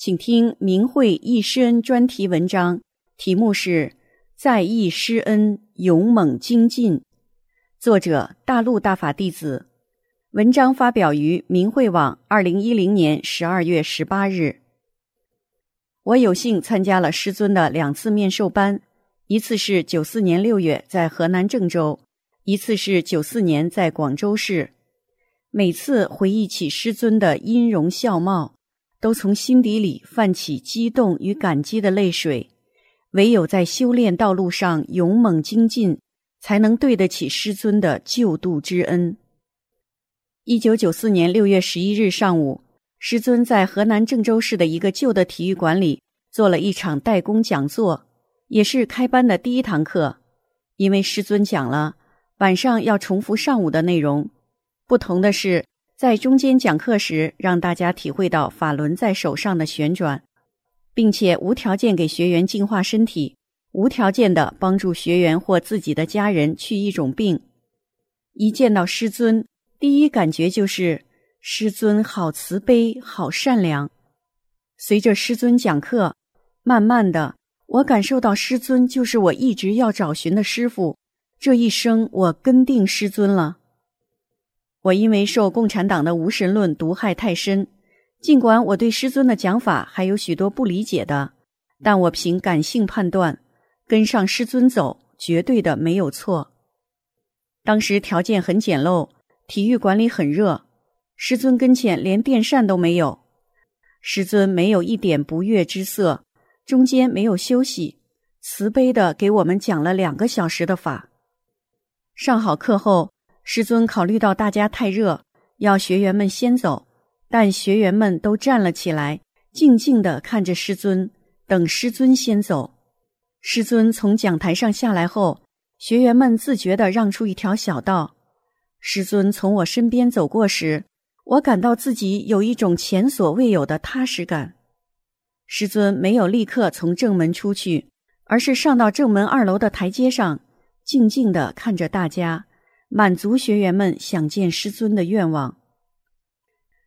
请听明慧忆师恩专题文章，题目是“在忆师恩，勇猛精进”，作者大陆大法弟子。文章发表于明慧网，二零一零年十二月十八日。我有幸参加了师尊的两次面授班，一次是九四年六月在河南郑州，一次是九四年在广州市。每次回忆起师尊的音容笑貌。都从心底里泛起激动与感激的泪水，唯有在修炼道路上勇猛精进，才能对得起师尊的救度之恩。一九九四年六月十一日上午，师尊在河南郑州市的一个旧的体育馆里做了一场代工讲座，也是开班的第一堂课。因为师尊讲了晚上要重复上午的内容，不同的是。在中间讲课时，让大家体会到法轮在手上的旋转，并且无条件给学员净化身体，无条件的帮助学员或自己的家人去一种病。一见到师尊，第一感觉就是师尊好慈悲，好善良。随着师尊讲课，慢慢的，我感受到师尊就是我一直要找寻的师傅。这一生，我跟定师尊了。我因为受共产党的无神论毒害太深，尽管我对师尊的讲法还有许多不理解的，但我凭感性判断，跟上师尊走绝对的没有错。当时条件很简陋，体育馆里很热，师尊跟前连电扇都没有，师尊没有一点不悦之色，中间没有休息，慈悲的给我们讲了两个小时的法。上好课后。师尊考虑到大家太热，要学员们先走，但学员们都站了起来，静静的看着师尊，等师尊先走。师尊从讲台上下来后，学员们自觉的让出一条小道。师尊从我身边走过时，我感到自己有一种前所未有的踏实感。师尊没有立刻从正门出去，而是上到正门二楼的台阶上，静静的看着大家。满足学员们想见师尊的愿望。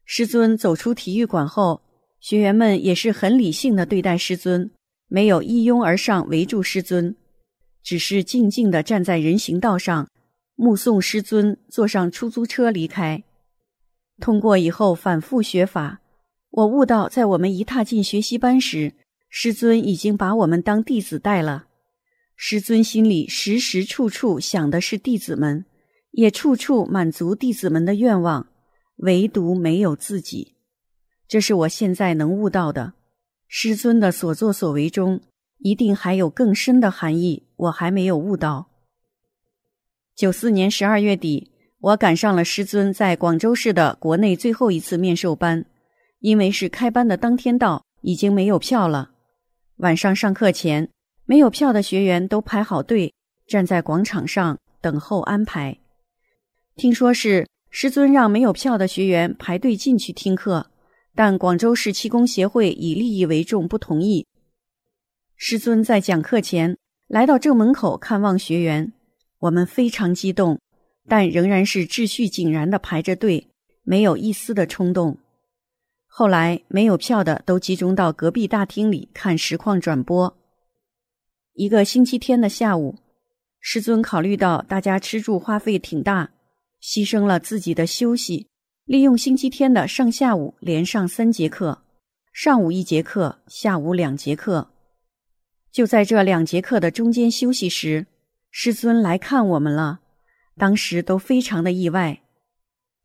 师尊走出体育馆后，学员们也是很理性的对待师尊，没有一拥而上围住师尊，只是静静的站在人行道上，目送师尊坐上出租车离开。通过以后反复学法，我悟到，在我们一踏进学习班时，师尊已经把我们当弟子带了。师尊心里时时处处想的是弟子们。也处处满足弟子们的愿望，唯独没有自己。这是我现在能悟到的。师尊的所作所为中，一定还有更深的含义，我还没有悟到。九四年十二月底，我赶上了师尊在广州市的国内最后一次面授班，因为是开班的当天到，已经没有票了。晚上上课前，没有票的学员都排好队，站在广场上等候安排。听说是师尊让没有票的学员排队进去听课，但广州市气功协会以利益为重，不同意。师尊在讲课前来到正门口看望学员，我们非常激动，但仍然是秩序井然的排着队，没有一丝的冲动。后来没有票的都集中到隔壁大厅里看实况转播。一个星期天的下午，师尊考虑到大家吃住花费挺大。牺牲了自己的休息，利用星期天的上下午连上三节课，上午一节课，下午两节课。就在这两节课的中间休息时，师尊来看我们了，当时都非常的意外。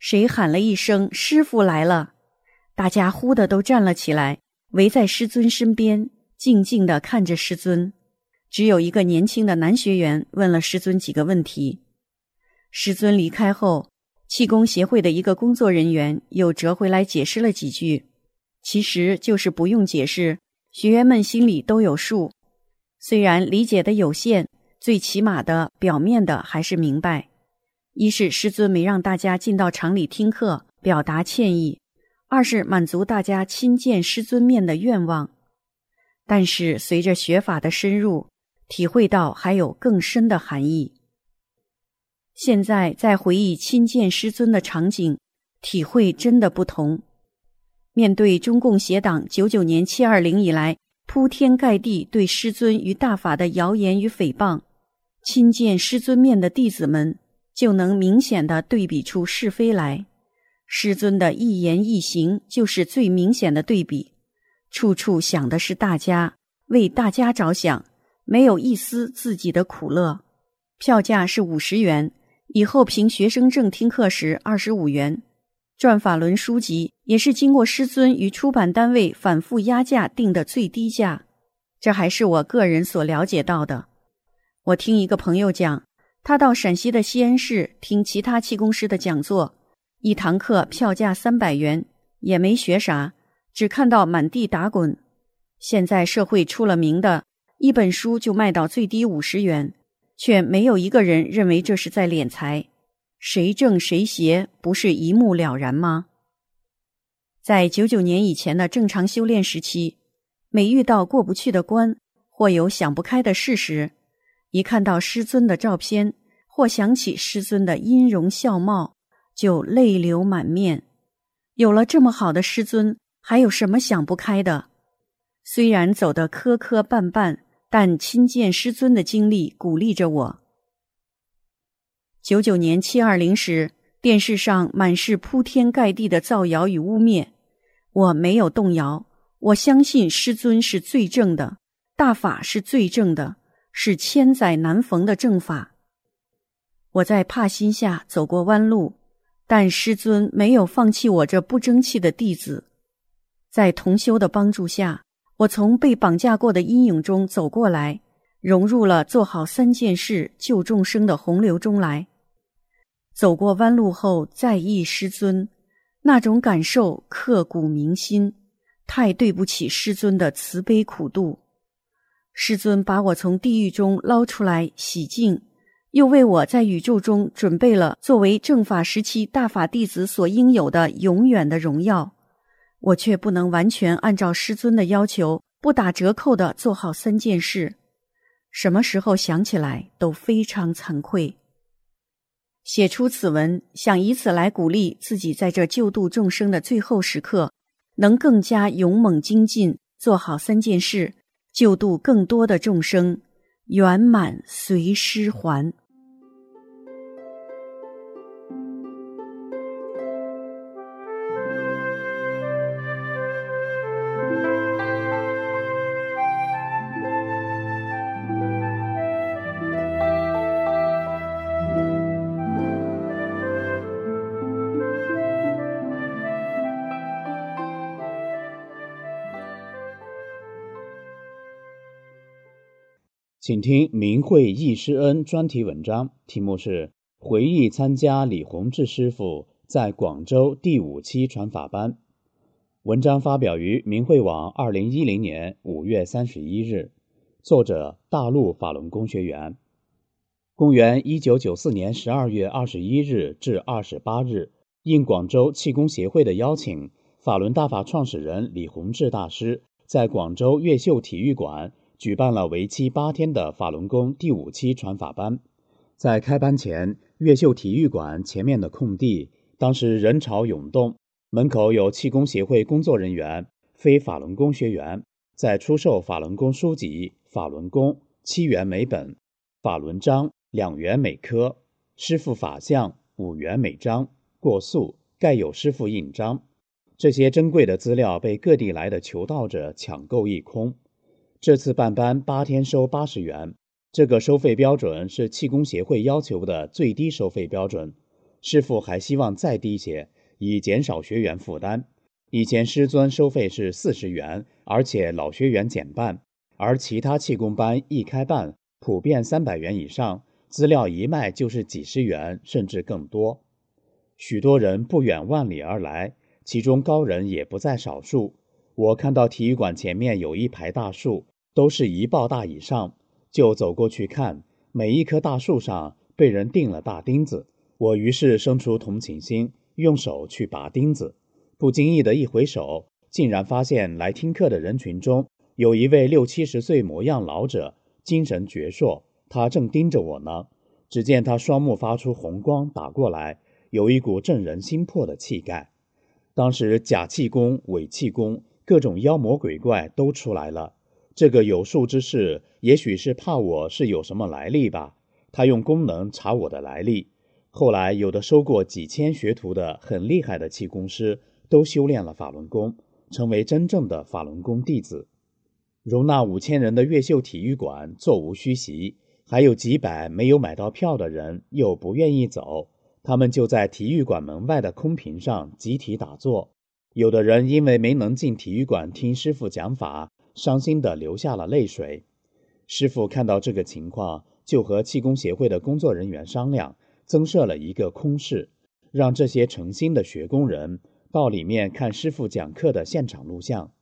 谁喊了一声“师傅来了”，大家忽的都站了起来，围在师尊身边，静静的看着师尊。只有一个年轻的男学员问了师尊几个问题。师尊离开后，气功协会的一个工作人员又折回来解释了几句，其实就是不用解释，学员们心里都有数。虽然理解的有限，最起码的表面的还是明白。一是师尊没让大家进到厂里听课，表达歉意；二是满足大家亲见师尊面的愿望。但是随着学法的深入，体会到还有更深的含义。现在再回忆亲见师尊的场景，体会真的不同。面对中共邪党九九年七二零以来铺天盖地对师尊与大法的谣言与诽谤，亲见师尊面的弟子们就能明显的对比出是非来。师尊的一言一行就是最明显的对比，处处想的是大家，为大家着想，没有一丝自己的苦乐。票价是五十元。以后凭学生证听课时二十五元，转法轮书籍也是经过师尊与出版单位反复压价定的最低价。这还是我个人所了解到的。我听一个朋友讲，他到陕西的西安市听其他气功师的讲座，一堂课票价三百元，也没学啥，只看到满地打滚。现在社会出了名的，一本书就卖到最低五十元。却没有一个人认为这是在敛财，谁正谁邪不是一目了然吗？在九九年以前的正常修炼时期，每遇到过不去的关或有想不开的事时，一看到师尊的照片或想起师尊的音容笑貌，就泪流满面。有了这么好的师尊，还有什么想不开的？虽然走得磕磕绊绊。但亲见师尊的经历鼓励着我。九九年七二零时，电视上满是铺天盖地的造谣与污蔑，我没有动摇，我相信师尊是最正的，大法是最正的，是千载难逢的正法。我在帕心下走过弯路，但师尊没有放弃我这不争气的弟子，在同修的帮助下。我从被绑架过的阴影中走过来，融入了做好三件事救众生的洪流中来。走过弯路后再忆师尊，那种感受刻骨铭心，太对不起师尊的慈悲苦度。师尊把我从地狱中捞出来洗净，又为我在宇宙中准备了作为正法时期大法弟子所应有的永远的荣耀。我却不能完全按照师尊的要求，不打折扣的做好三件事。什么时候想起来都非常惭愧。写出此文，想以此来鼓励自己，在这救度众生的最后时刻，能更加勇猛精进，做好三件事，救度更多的众生，圆满随师还。请听明慧易师恩专题文章，题目是《回忆参加李洪志师傅在广州第五期传法班》。文章发表于明慧网，二零一零年五月三十一日。作者：大陆法轮功学员。公元一九九四年十二月二十一日至二十八日，应广州气功协会的邀请，法轮大法创始人李洪志大师在广州越秀体育馆。举办了为期八天的法轮功第五期传法班，在开班前，越秀体育馆前面的空地，当时人潮涌动，门口有气功协会工作人员、非法轮功学员在出售法轮功书籍，法轮功七元每本，法轮章两元每颗，师傅法相五元每张，过塑盖有师傅印章，这些珍贵的资料被各地来的求道者抢购一空。这次办班八天收八十元，这个收费标准是气功协会要求的最低收费标准。师傅还希望再低些，以减少学员负担。以前师尊收费是四十元，而且老学员减半，而其他气功班一开办，普遍三百元以上，资料一卖就是几十元，甚至更多。许多人不远万里而来，其中高人也不在少数。我看到体育馆前面有一排大树，都是一抱大以上，就走过去看，每一棵大树上被人钉了大钉子。我于是生出同情心，用手去拔钉子，不经意的一回手，竟然发现来听课的人群中有一位六七十岁模样老者，精神矍铄，他正盯着我呢。只见他双目发出红光，打过来，有一股震人心魄的气概。当时假气功、伪气功，各种妖魔鬼怪都出来了。这个有术之士，也许是怕我是有什么来历吧。他用功能查我的来历。后来有的收过几千学徒的很厉害的气功师，都修炼了法轮功，成为真正的法轮功弟子。容纳五千人的越秀体育馆座无虚席。还有几百没有买到票的人又不愿意走，他们就在体育馆门外的空坪上集体打坐。有的人因为没能进体育馆听师傅讲法，伤心地流下了泪水。师傅看到这个情况，就和气功协会的工作人员商量，增设了一个空室，让这些诚心的学工人到里面看师傅讲课的现场录像。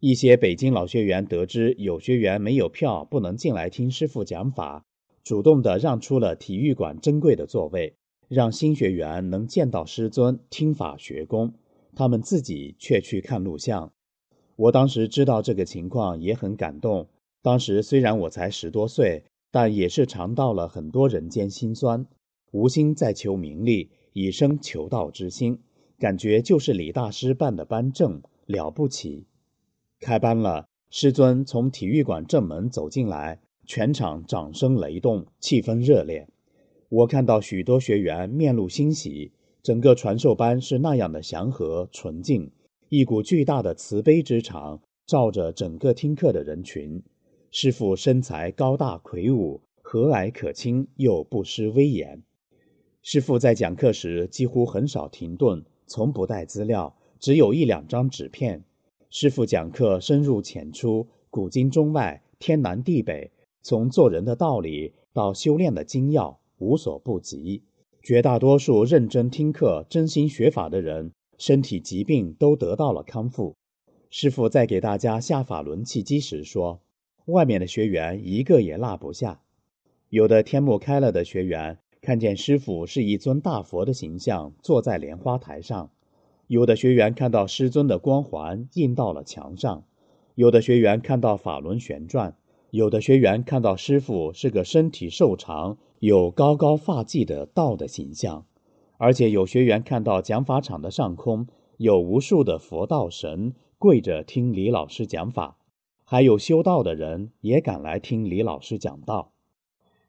一些北京老学员得知有学员没有票不能进来听师傅讲法，主动的让出了体育馆珍贵的座位，让新学员能见到师尊听法学功，他们自己却去看录像。我当时知道这个情况也很感动。当时虽然我才十多岁，但也是尝到了很多人间辛酸，无心再求名利，以生求道之心，感觉就是李大师办的班正了不起。开班了，师尊从体育馆正门走进来，全场掌声雷动，气氛热烈。我看到许多学员面露欣喜，整个传授班是那样的祥和纯净，一股巨大的慈悲之场照着整个听课的人群。师傅身材高大魁梧，和蔼可亲又不失威严。师傅在讲课时几乎很少停顿，从不带资料，只有一两张纸片。师傅讲课深入浅出，古今中外，天南地北，从做人的道理到修炼的精要，无所不及。绝大多数认真听课、真心学法的人，身体疾病都得到了康复。师傅在给大家下法轮契机时说：“外面的学员一个也落不下。有的天目开了的学员，看见师傅是一尊大佛的形象，坐在莲花台上。”有的学员看到师尊的光环印到了墙上，有的学员看到法轮旋转，有的学员看到师傅是个身体瘦长、有高高发髻的道的形象，而且有学员看到讲法场的上空有无数的佛道神跪着听李老师讲法，还有修道的人也赶来听李老师讲道。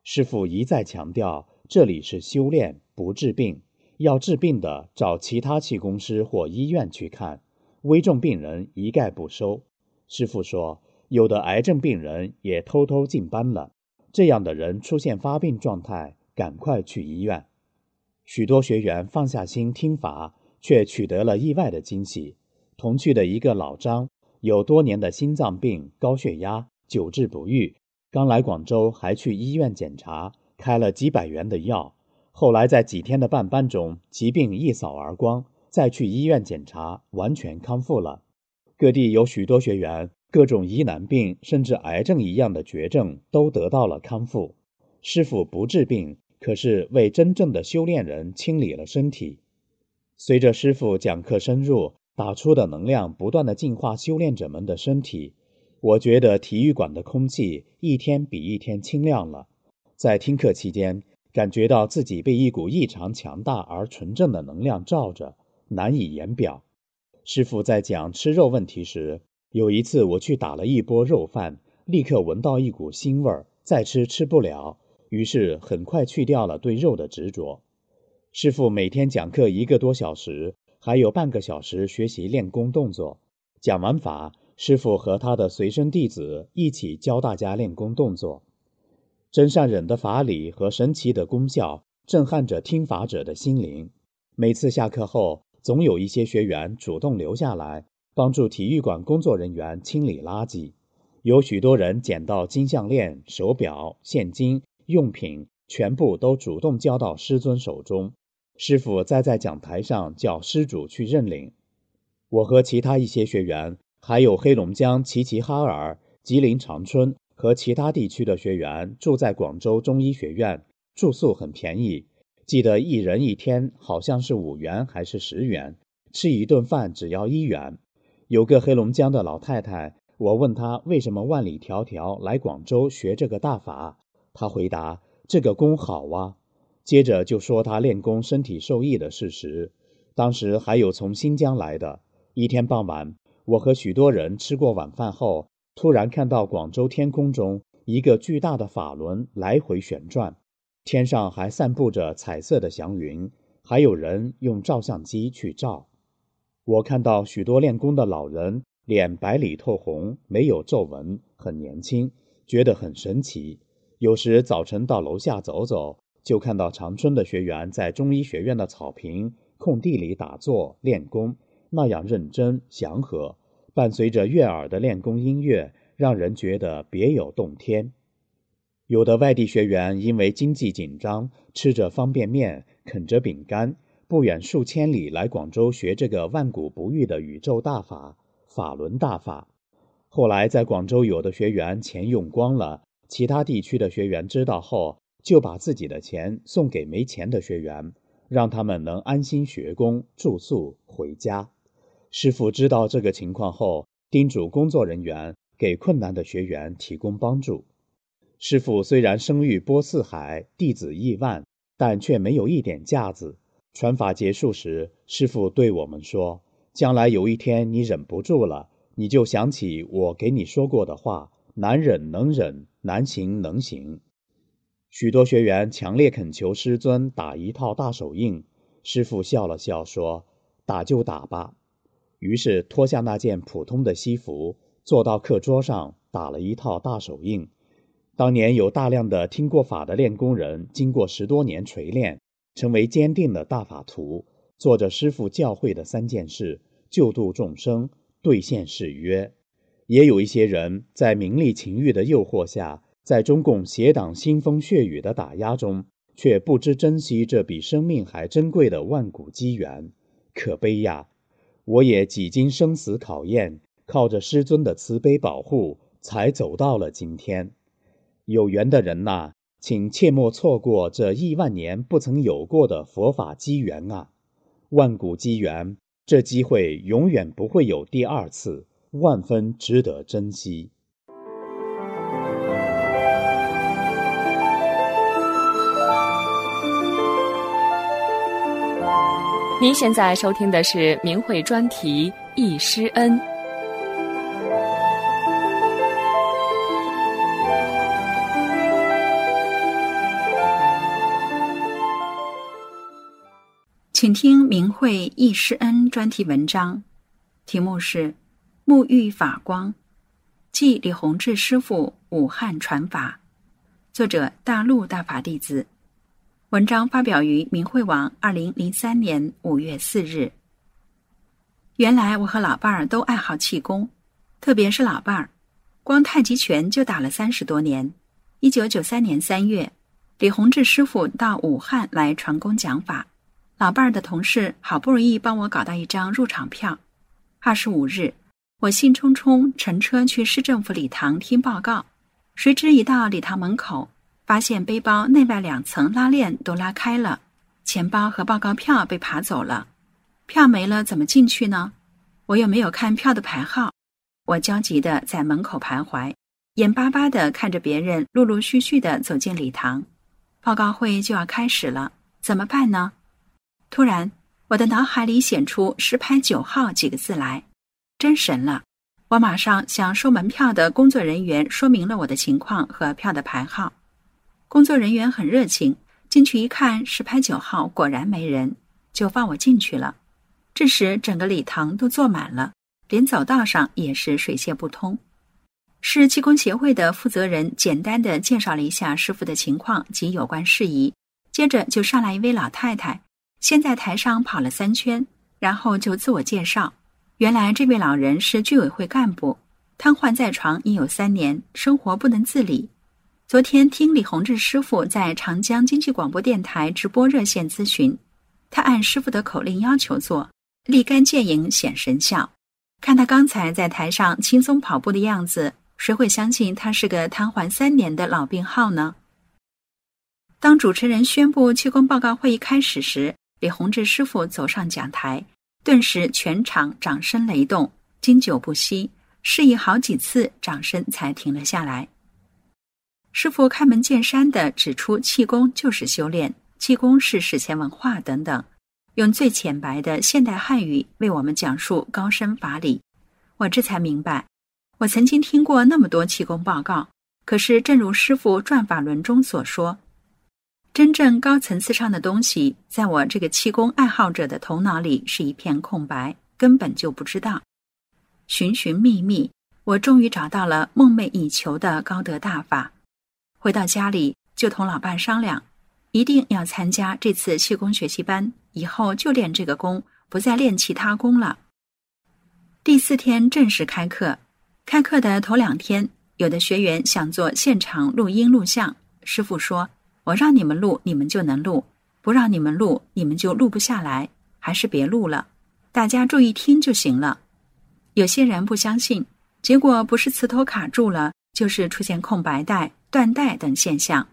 师傅一再强调，这里是修炼，不治病。要治病的，找其他气功师或医院去看；危重病人一概不收。师傅说，有的癌症病人也偷偷进班了。这样的人出现发病状态，赶快去医院。许多学员放下心听法，却取得了意外的惊喜。同去的一个老张，有多年的心脏病、高血压，久治不愈。刚来广州，还去医院检查，开了几百元的药。后来在几天的半班中，疾病一扫而光，再去医院检查，完全康复了。各地有许多学员，各种疑难病，甚至癌症一样的绝症，都得到了康复。师傅不治病，可是为真正的修炼人清理了身体。随着师傅讲课深入，打出的能量不断的净化修炼者们的身体，我觉得体育馆的空气一天比一天清亮了。在听课期间。感觉到自己被一股异常强大而纯正的能量罩着，难以言表。师傅在讲吃肉问题时，有一次我去打了一波肉饭，立刻闻到一股腥味儿，再吃吃不了，于是很快去掉了对肉的执着。师傅每天讲课一个多小时，还有半个小时学习练功动作。讲完法，师傅和他的随身弟子一起教大家练功动作。真善忍的法理和神奇的功效震撼着听法者的心灵。每次下课后，总有一些学员主动留下来帮助体育馆工作人员清理垃圾。有许多人捡到金项链、手表、现金、用品，全部都主动交到师尊手中。师傅再在讲台上叫施主去认领。我和其他一些学员，还有黑龙江齐齐哈尔、吉林长春和其他地区的学员，住在广州中医学院，住宿很便宜。记得一人一天好像是五元还是十元，吃一顿饭只要一元。有个黑龙江的老太太，我问她为什么万里迢迢来广州学这个大法，他回答：“这个功好啊。”接着就说他练功身体受益的事实。当时还有从新疆来的。一天傍晚，我和许多人吃过晚饭后，突然看到广州天空中一个巨大的法轮来回旋转。天上还散布着彩色的祥云，还有人用照相机去照。我看到许多练功的老人，脸白里透红，没有皱纹，很年轻，觉得很神奇。有时早晨到楼下走走，就看到长春的学员在中医学院的草坪空地里打坐练功，那样认真祥和，伴随着悦耳的练功音乐，让人觉得别有洞天。有的外地学员因为经济紧张，吃着方便面，啃着饼干，不远数千里来广州学这个万古不遇的宇宙大法——法轮大法。后来在广州，有的学员钱用光了，其他地区的学员知道后，就把自己的钱送给没钱的学员，让他们能安心学功、住宿、回家。师傅知道这个情况后，叮嘱工作人员给困难的学员提供帮助。师傅虽然声誉波四海，弟子亿万，但却没有一点架子。传法结束时，师傅对我们说：“将来有一天你忍不住了，你就想起我给你说过的话：难忍能忍，难行能行。”许多学员强烈恳求师尊打一套大手印，师傅笑了笑说：“打就打吧。”于是脱下那件普通的西服，坐到课桌上打了一套大手印。当年有大量的听过法的练功人，经过十多年锤炼，成为坚定的大法徒，做着师傅教诲的三件事：救度众生、兑现誓约。也有一些人在名利情欲的诱惑下，在中共邪党腥风血雨的打压中，却不知珍惜这比生命还珍贵的万古机缘，可悲呀！我也几经生死考验，靠着师尊的慈悲保护，才走到了今天。有缘的人呐，请切莫错过这亿万年不曾有过的佛法机缘啊！万古机缘，这机会永远不会有第二次，万分值得珍惜。您现在收听的是明慧专题《易师恩》。请听明慧易师恩专题文章，题目是《沐浴法光》，即李洪志师傅武汉传法，作者大陆大法弟子。文章发表于明慧网，二零零三年五月四日。原来我和老伴儿都爱好气功，特别是老伴儿，光太极拳就打了三十多年。一九九三年三月，李洪志师傅到武汉来传功讲法。老伴儿的同事好不容易帮我搞到一张入场票。二十五日，我兴冲冲乘车去市政府礼堂听报告，谁知一到礼堂门口，发现背包内外两层拉链都拉开了，钱包和报告票被扒走了，票没了怎么进去呢？我又没有看票的牌号，我焦急的在门口徘徊，眼巴巴的看着别人陆陆续续的走进礼堂，报告会就要开始了，怎么办呢？突然，我的脑海里显出“十排九号”几个字来，真神了！我马上向收门票的工作人员说明了我的情况和票的牌号。工作人员很热情，进去一看，是排九号果然没人，就放我进去了。这时，整个礼堂都坐满了，连走道上也是水泄不通。市气功协会的负责人简单的介绍了一下师傅的情况及有关事宜，接着就上来一位老太太。先在台上跑了三圈，然后就自我介绍。原来这位老人是居委会干部，瘫痪在床已有三年，生活不能自理。昨天听李洪志师傅在长江经济广播电台直播热线咨询，他按师傅的口令要求做，立竿见影，显神效。看他刚才在台上轻松跑步的样子，谁会相信他是个瘫痪三年的老病号呢？当主持人宣布气功报告会议开始时，李洪志师傅走上讲台，顿时全场掌声雷动，经久不息，示意好几次，掌声才停了下来。师傅开门见山地指出，气功就是修炼，气功是史前文化等等，用最浅白的现代汉语为我们讲述高深法理。我这才明白，我曾经听过那么多气功报告，可是正如师傅转法轮中所说。真正高层次上的东西，在我这个气功爱好者的头脑里是一片空白，根本就不知道。寻寻觅觅，我终于找到了梦寐以求的高德大法。回到家里，就同老伴商量，一定要参加这次气功学习班，以后就练这个功，不再练其他功了。第四天正式开课，开课的头两天，有的学员想做现场录音录像，师傅说。我让你们录，你们就能录；不让你们录，你们就录不下来。还是别录了，大家注意听就行了。有些人不相信，结果不是磁头卡住了，就是出现空白带、断带等现象。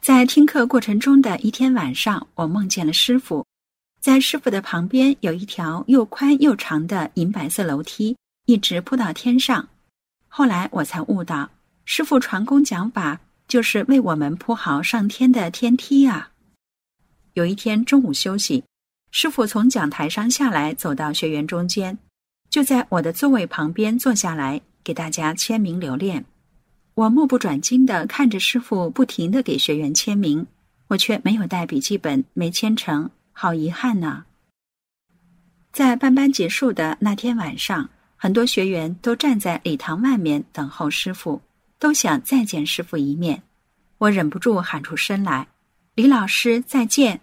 在听课过程中的一天晚上，我梦见了师傅，在师傅的旁边有一条又宽又长的银白色楼梯，一直铺到天上。后来我才悟到，师傅传功讲法。就是为我们铺好上天的天梯啊！有一天中午休息，师傅从讲台上下来，走到学员中间，就在我的座位旁边坐下来，给大家签名留念。我目不转睛的看着师傅不停的给学员签名，我却没有带笔记本，没签成，好遗憾呐！在办班结束的那天晚上，很多学员都站在礼堂外面等候师傅。都想再见师傅一面，我忍不住喊出声来：“李老师，再见！”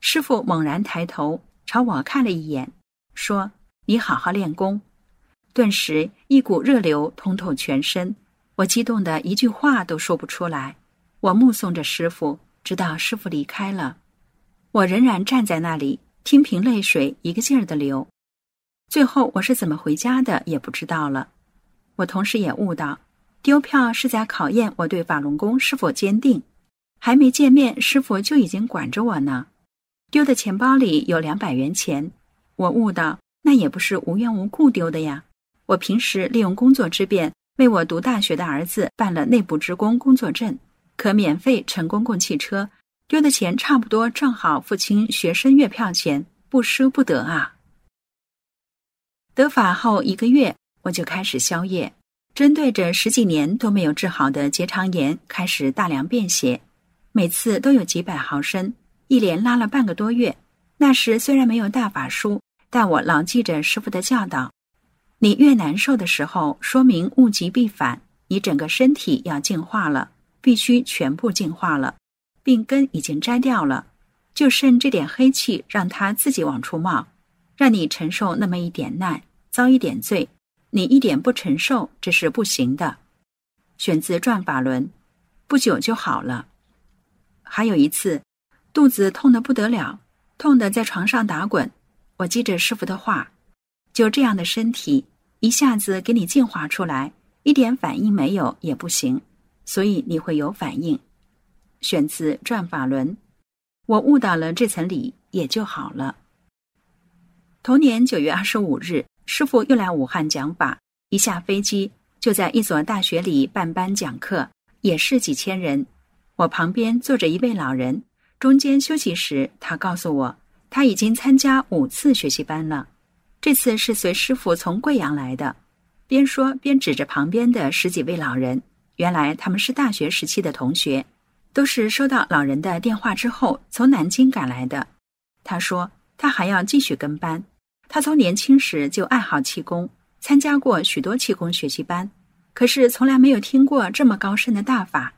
师傅猛然抬头朝我看了一眼，说：“你好好练功。”顿时一股热流通透全身，我激动的一句话都说不出来。我目送着师傅，直到师傅离开了，我仍然站在那里，听凭泪水一个劲儿的流。最后我是怎么回家的也不知道了。我同时也悟到。丢票是在考验我对法轮功是否坚定。还没见面，师傅就已经管着我呢。丢的钱包里有两百元钱，我悟到那也不是无缘无故丢的呀。我平时利用工作之便，为我读大学的儿子办了内部职工工作证，可免费乘公共汽车。丢的钱差不多正好付清学生月票钱，不舍不得啊。得法后一个月，我就开始宵夜。针对着十几年都没有治好的结肠炎，开始大量便血，每次都有几百毫升，一连拉了半个多月。那时虽然没有大法书，但我牢记着师傅的教导：你越难受的时候，说明物极必反，你整个身体要净化了，必须全部净化了，病根已经摘掉了，就剩这点黑气，让它自己往出冒，让你承受那么一点难，遭一点罪。你一点不承受，这是不行的。选自《转法轮》，不久就好了。还有一次，肚子痛得不得了，痛得在床上打滚。我记着师傅的话：就这样的身体，一下子给你净化出来，一点反应没有也不行。所以你会有反应。选自《转法轮》，我悟到了这层理，也就好了。同年九月二十五日。师傅又来武汉讲法，一下飞机就在一所大学里办班讲课，也是几千人。我旁边坐着一位老人，中间休息时，他告诉我他已经参加五次学习班了，这次是随师傅从贵阳来的。边说边指着旁边的十几位老人，原来他们是大学时期的同学，都是收到老人的电话之后从南京赶来的。他说他还要继续跟班。他从年轻时就爱好气功，参加过许多气功学习班，可是从来没有听过这么高深的大法。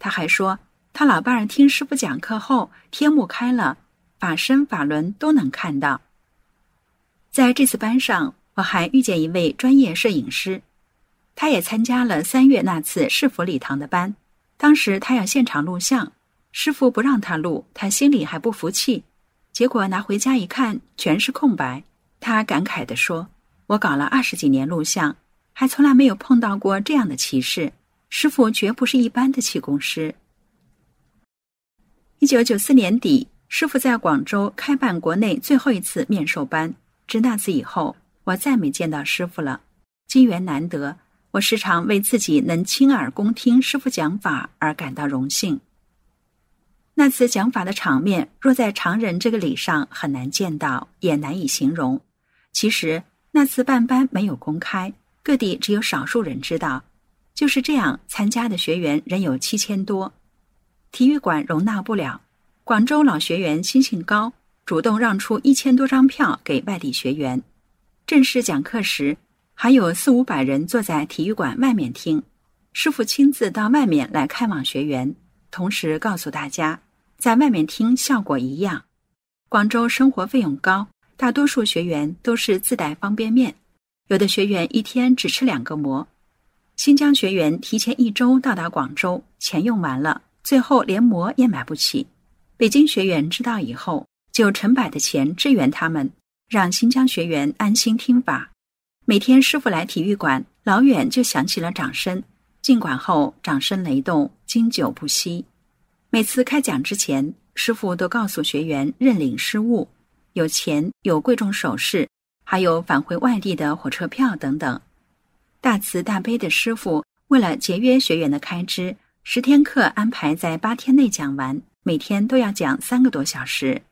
他还说，他老伴儿听师傅讲课后，天目开了，法身法轮都能看到。在这次班上，我还遇见一位专业摄影师，他也参加了三月那次市府礼堂的班。当时他要现场录像，师傅不让他录，他心里还不服气。结果拿回家一看，全是空白。他感慨地说：“我搞了二十几年录像，还从来没有碰到过这样的奇事。师傅绝不是一般的气功师。”一九九四年底，师傅在广州开办国内最后一次面授班。自那次以后，我再没见到师傅了。机缘难得，我时常为自己能亲耳恭听师傅讲法而感到荣幸。那次讲法的场面，若在常人这个礼上很难见到，也难以形容。其实那次办班没有公开，各地只有少数人知道。就是这样，参加的学员仍有七千多，体育馆容纳不了。广州老学员心性高，主动让出一千多张票给外地学员。正式讲课时，还有四五百人坐在体育馆外面听，师傅亲自到外面来看望学员。同时告诉大家，在外面听效果一样。广州生活费用高，大多数学员都是自带方便面，有的学员一天只吃两个馍。新疆学员提前一周到达广州，钱用完了，最后连馍也买不起。北京学员知道以后，就成百的钱支援他们，让新疆学员安心听法。每天师傅来体育馆，老远就响起了掌声。进馆后，掌声雷动，经久不息。每次开讲之前，师傅都告诉学员认领失物，有钱，有贵重首饰，还有返回外地的火车票等等。大慈大悲的师傅为了节约学员的开支，十天课安排在八天内讲完，每天都要讲三个多小时。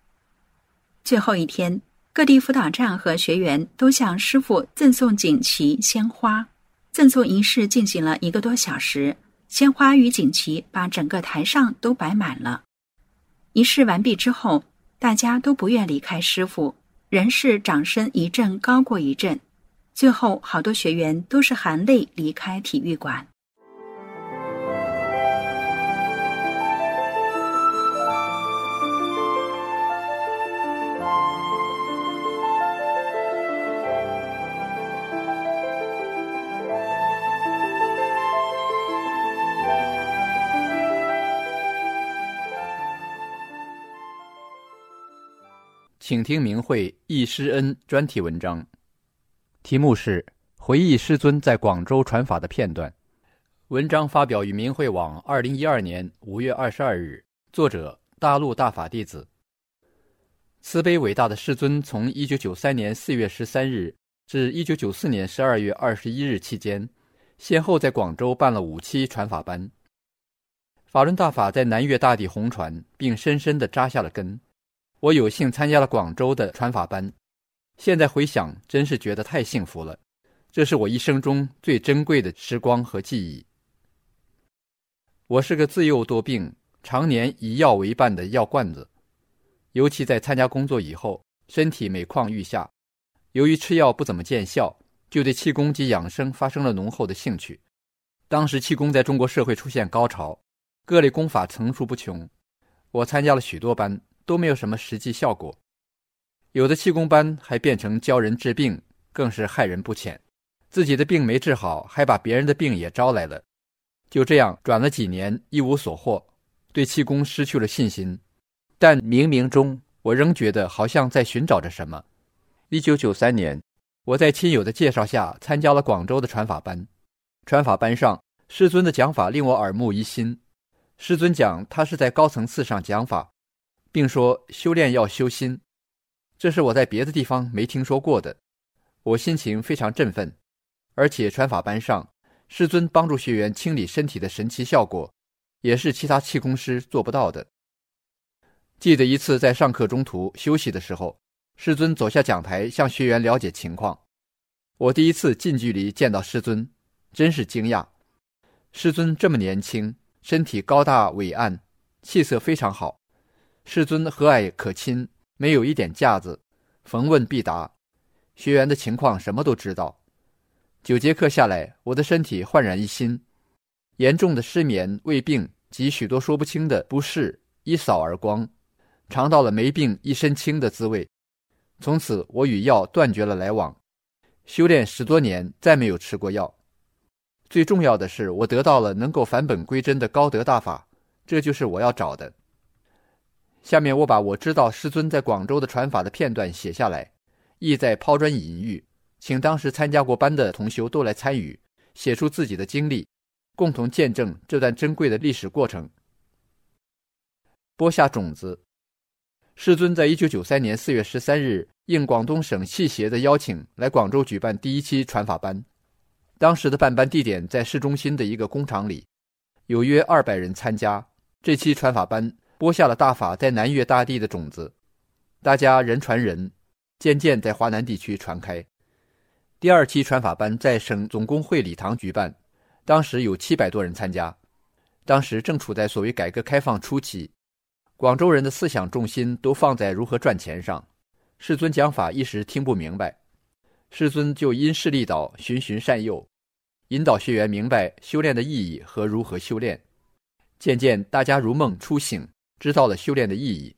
最后一天，各地辅导站和学员都向师傅赠送锦旗、鲜花。赠送仪式进行了一个多小时，鲜花与锦旗把整个台上都摆满了。仪式完毕之后，大家都不愿离开师傅，人是掌声一阵高过一阵。最后，好多学员都是含泪离开体育馆。请听明慧忆师恩专题文章，题目是《回忆师尊在广州传法的片段》。文章发表于明慧网，二零一二年五月二十二日。作者：大陆大法弟子。慈悲伟大的师尊，从一九九三年四月十三日至一九九四年十二月二十一日期间，先后在广州办了五期传法班。法轮大法在南粤大地红传，并深深地扎下了根。我有幸参加了广州的传法班，现在回想，真是觉得太幸福了。这是我一生中最珍贵的时光和记忆。我是个自幼多病、常年以药为伴的药罐子，尤其在参加工作以后，身体每况愈下。由于吃药不怎么见效，就对气功及养生发生了浓厚的兴趣。当时气功在中国社会出现高潮，各类功法层出不穷，我参加了许多班。都没有什么实际效果，有的气功班还变成教人治病，更是害人不浅。自己的病没治好，还把别人的病也招来了。就这样转了几年，一无所获，对气功失去了信心。但冥冥中，我仍觉得好像在寻找着什么。一九九三年，我在亲友的介绍下参加了广州的传法班。传法班上，师尊的讲法令我耳目一新。师尊讲，他是在高层次上讲法。并说修炼要修心，这是我在别的地方没听说过的。我心情非常振奋，而且传法班上师尊帮助学员清理身体的神奇效果，也是其他气功师做不到的。记得一次在上课中途休息的时候，师尊走下讲台向学员了解情况。我第一次近距离见到师尊，真是惊讶。师尊这么年轻，身体高大伟岸，气色非常好。世尊和蔼可亲，没有一点架子，逢问必答，学员的情况什么都知道。九节课下来，我的身体焕然一新，严重的失眠、胃病及许多说不清的不适一扫而光，尝到了没病一身轻的滋味。从此，我与药断绝了来往，修炼十多年，再没有吃过药。最重要的是，我得到了能够返本归真的高德大法，这就是我要找的。下面我把我知道师尊在广州的传法的片段写下来，意在抛砖引玉，请当时参加过班的同修都来参与，写出自己的经历，共同见证这段珍贵的历史过程。播下种子。师尊在一九九三年四月十三日应广东省戏协的邀请，来广州举办第一期传法班。当时的办班地点在市中心的一个工厂里，有约二百人参加。这期传法班播下了大法在南越大地的种子，大家人传人，渐渐在华南地区传开。第二期传法班在省总工会礼堂举办，当时有七百多人参加。当时正处在所谓改革开放初期。广州人的思想重心都放在如何赚钱上，世尊讲法一时听不明白，世尊就因势利导，循循善诱，引导学员明白修炼的意义和如何修炼。渐渐，大家如梦初醒，知道了修炼的意义。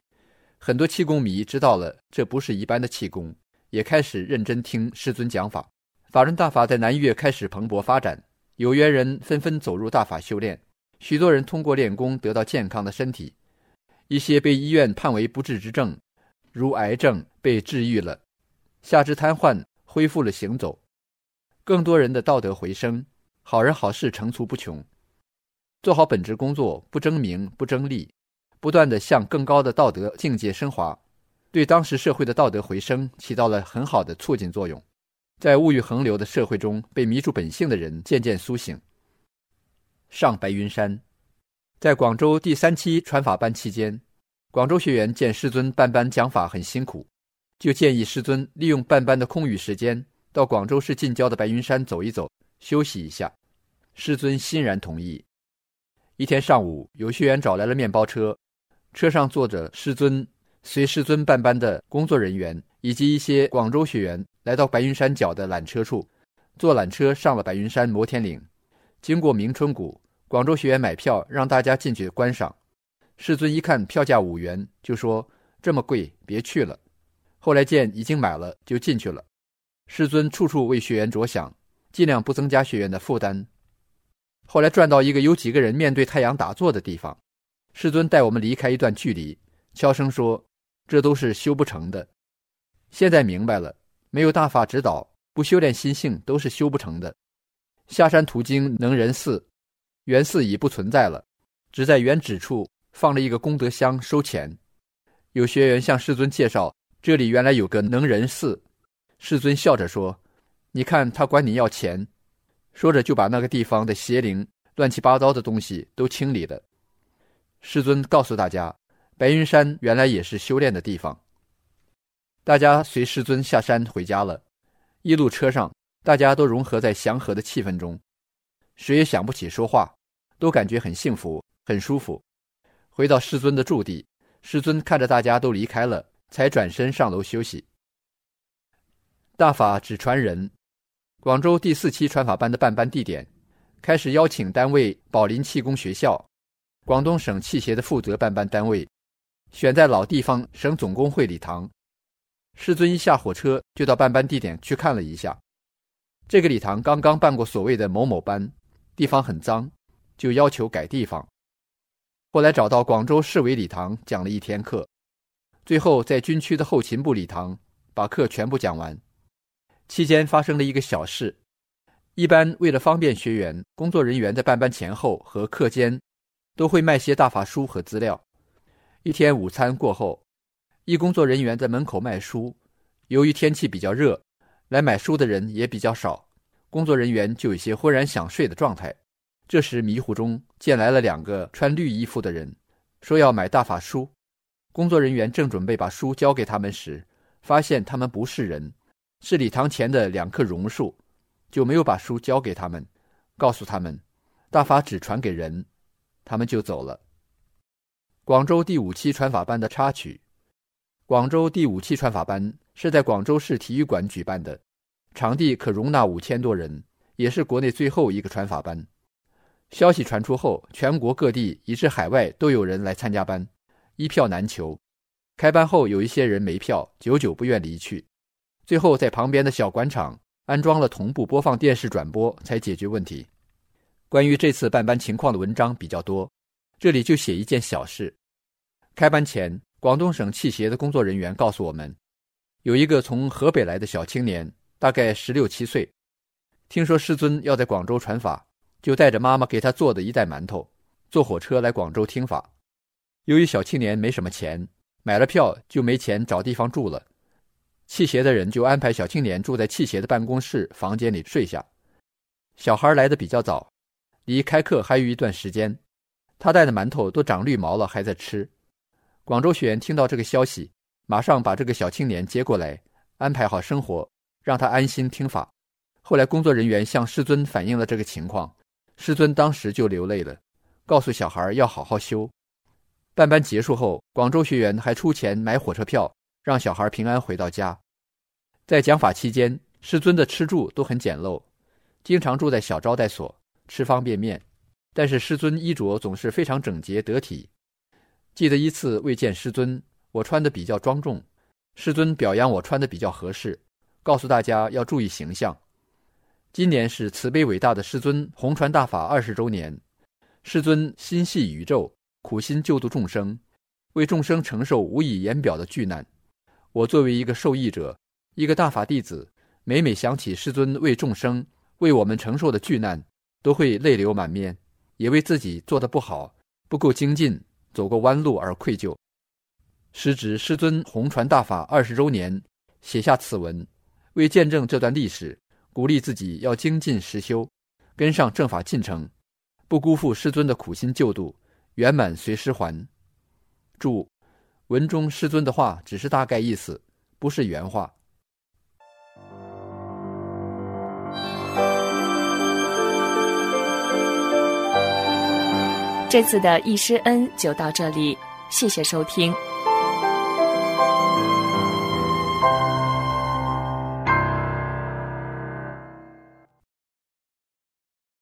很多气功迷知道了这不是一般的气功，也开始认真听师尊讲法。法轮大法在南粤开始蓬勃发展，有缘人纷纷走入大法修炼，许多人通过练功得到健康的身体。一些被医院判为不治之症，如癌症被治愈了，下肢瘫痪恢复了行走，更多人的道德回升，好人好事层出不穷。做好本职工作，不争名不争利，不断的向更高的道德境界升华，对当时社会的道德回升起到了很好的促进作用。在物欲横流的社会中，被迷住本性的人渐渐苏醒。上白云山。在广州第三期传法班期间，广州学员见师尊办班讲法很辛苦，就建议师尊利用办班的空余时间，到广州市近郊的白云山走一走，休息一下。师尊欣然同意。一天上午，有学员找来了面包车，车上坐着师尊、随师尊办班的工作人员以及一些广州学员，来到白云山脚的缆车处，坐缆车上了白云山摩天岭，经过明春谷。广州学员买票让大家进去观赏，师尊一看票价五元，就说这么贵，别去了。后来见已经买了，就进去了。师尊处处为学员着想，尽量不增加学员的负担。后来转到一个有几个人面对太阳打坐的地方，世尊带我们离开一段距离，悄声说：“这都是修不成的。现在明白了，没有大法指导，不修炼心性都是修不成的。下山途经能仁寺。”原寺已不存在了，只在原址处放了一个功德箱收钱。有学员向世尊介绍，这里原来有个能仁寺。世尊笑着说：“你看他管你要钱。”说着就把那个地方的邪灵、乱七八糟的东西都清理了。师尊告诉大家，白云山原来也是修炼的地方。大家随师尊下山回家了。一路车上，大家都融合在祥和的气氛中。谁也想不起说话，都感觉很幸福、很舒服。回到师尊的驻地，师尊看着大家都离开了，才转身上楼休息。大法只传人，广州第四期传法班的办班地点，开始邀请单位宝林气功学校，广东省气协的负责办班单位，选在老地方省总工会礼堂。师尊一下火车就到办班地点去看了一下，这个礼堂刚刚办过所谓的某某班。地方很脏，就要求改地方。后来找到广州市委礼堂讲了一天课，最后在军区的后勤部礼堂把课全部讲完。期间发生了一个小事：一般为了方便学员，工作人员在办班前后和课间都会卖些大法书和资料。一天午餐过后，一工作人员在门口卖书，由于天气比较热，来买书的人也比较少。工作人员就有些忽然想睡的状态，这时迷糊中见来了两个穿绿衣服的人，说要买大法书。工作人员正准备把书交给他们时，发现他们不是人，是礼堂前的两棵榕树，就没有把书交给他们，告诉他们大法只传给人，他们就走了。广州第五期传法班的插曲，广州第五期传法班是在广州市体育馆举办的。场地可容纳五千多人，也是国内最后一个传法班。消息传出后，全国各地以至海外都有人来参加班，一票难求。开班后，有一些人没票，久久不愿离去。最后在旁边的小广场安装了同步播放电视转播，才解决问题。关于这次办班情况的文章比较多，这里就写一件小事：开班前，广东省汽协的工作人员告诉我们，有一个从河北来的小青年，大概十六七岁，听说师尊要在广州传法，就带着妈妈给他做的一袋馒头，坐火车来广州听法。由于小青年没什么钱，买了票就没钱找地方住了，汽协的人就安排小青年住在汽协的办公室房间里睡下。小孩来的比较早，离开课还有一段时间，他带的馒头都长绿毛了，还在吃。广州学员听到这个消息，马上把这个小青年接过来，安排好生活，让他安心听法。后来工作人员向师尊反映了这个情况，师尊当时就流泪了，告诉小孩要好好修。办班结束后，广州学员还出钱买火车票，让小孩平安回到家。在讲法期间，师尊的吃住都很简陋，经常住在小招待所，吃方便面，但是师尊衣着总是非常整洁得体。记得一次未见师尊，我穿的比较庄重，师尊表扬我穿的比较合适，告诉大家要注意形象。今年是慈悲伟大的师尊弘传大法二十周年，师尊心系宇宙，苦心救度众生，为众生承受无以言表的巨难。我作为一个受益者，一个大法弟子，每每想起师尊为众生、为我们承受的巨难，都会泪流满面，也为自己做的不好、不够精进。走过弯路而愧疚，时值师尊弘传大法二十周年，写下此文，为见证这段历史，鼓励自己要精进实修，跟上正法进程，不辜负师尊的苦心救度，圆满随师还。注：文中师尊的话只是大概意思，不是原话。这次的易师恩就到这里，谢谢收听。